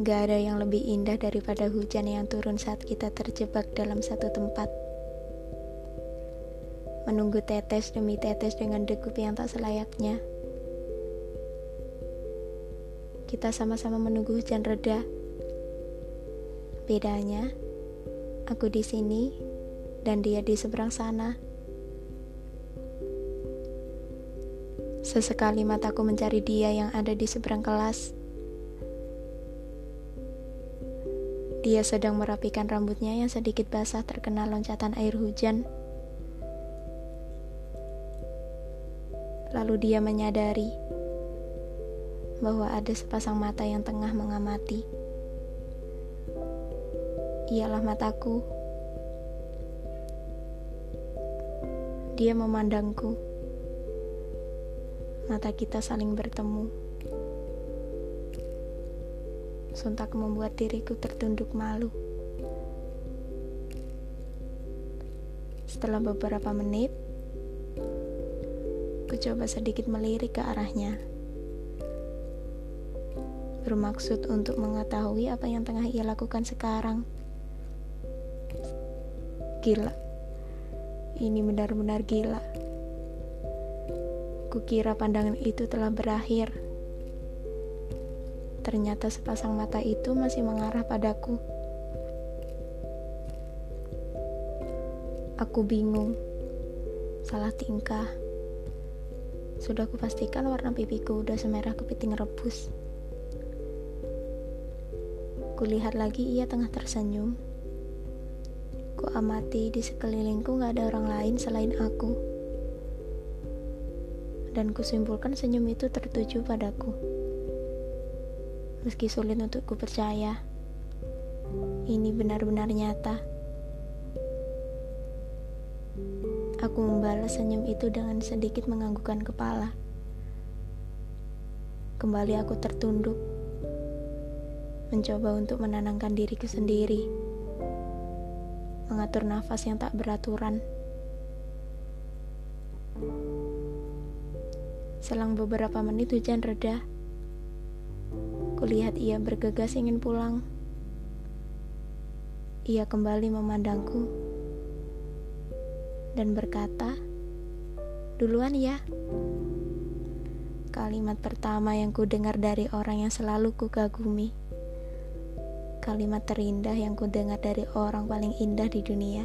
Gak ada yang lebih indah daripada hujan yang turun saat kita terjebak dalam satu tempat. Menunggu tetes demi tetes dengan degup yang tak selayaknya. Kita sama-sama menunggu hujan reda. Bedanya, aku di sini dan dia di seberang sana. Sesekali mataku mencari dia yang ada di seberang kelas. Dia sedang merapikan rambutnya yang sedikit basah terkena loncatan air hujan. Lalu dia menyadari bahwa ada sepasang mata yang tengah mengamati. Ialah mataku. Dia memandangku. Mata kita saling bertemu sontak membuat diriku tertunduk malu. Setelah beberapa menit, ku coba sedikit melirik ke arahnya. Bermaksud untuk mengetahui apa yang tengah ia lakukan sekarang. Gila. Ini benar-benar gila. Kukira pandangan itu telah berakhir. Ternyata sepasang mata itu masih mengarah padaku. Aku bingung. Salah tingkah. Sudah kupastikan warna pipiku udah semerah kepiting rebus. Kulihat lagi ia tengah tersenyum. Ku amati di sekelilingku gak ada orang lain selain aku. Dan kusimpulkan senyum itu tertuju padaku meski sulit untuk ku percaya. Ini benar-benar nyata. Aku membalas senyum itu dengan sedikit menganggukkan kepala. Kembali aku tertunduk, mencoba untuk menenangkan diriku sendiri, mengatur nafas yang tak beraturan. Selang beberapa menit hujan reda. Kulihat ia bergegas ingin pulang. Ia kembali memandangku dan berkata, "Duluan ya." Kalimat pertama yang ku dengar dari orang yang selalu ku kagumi. Kalimat terindah yang ku dengar dari orang paling indah di dunia.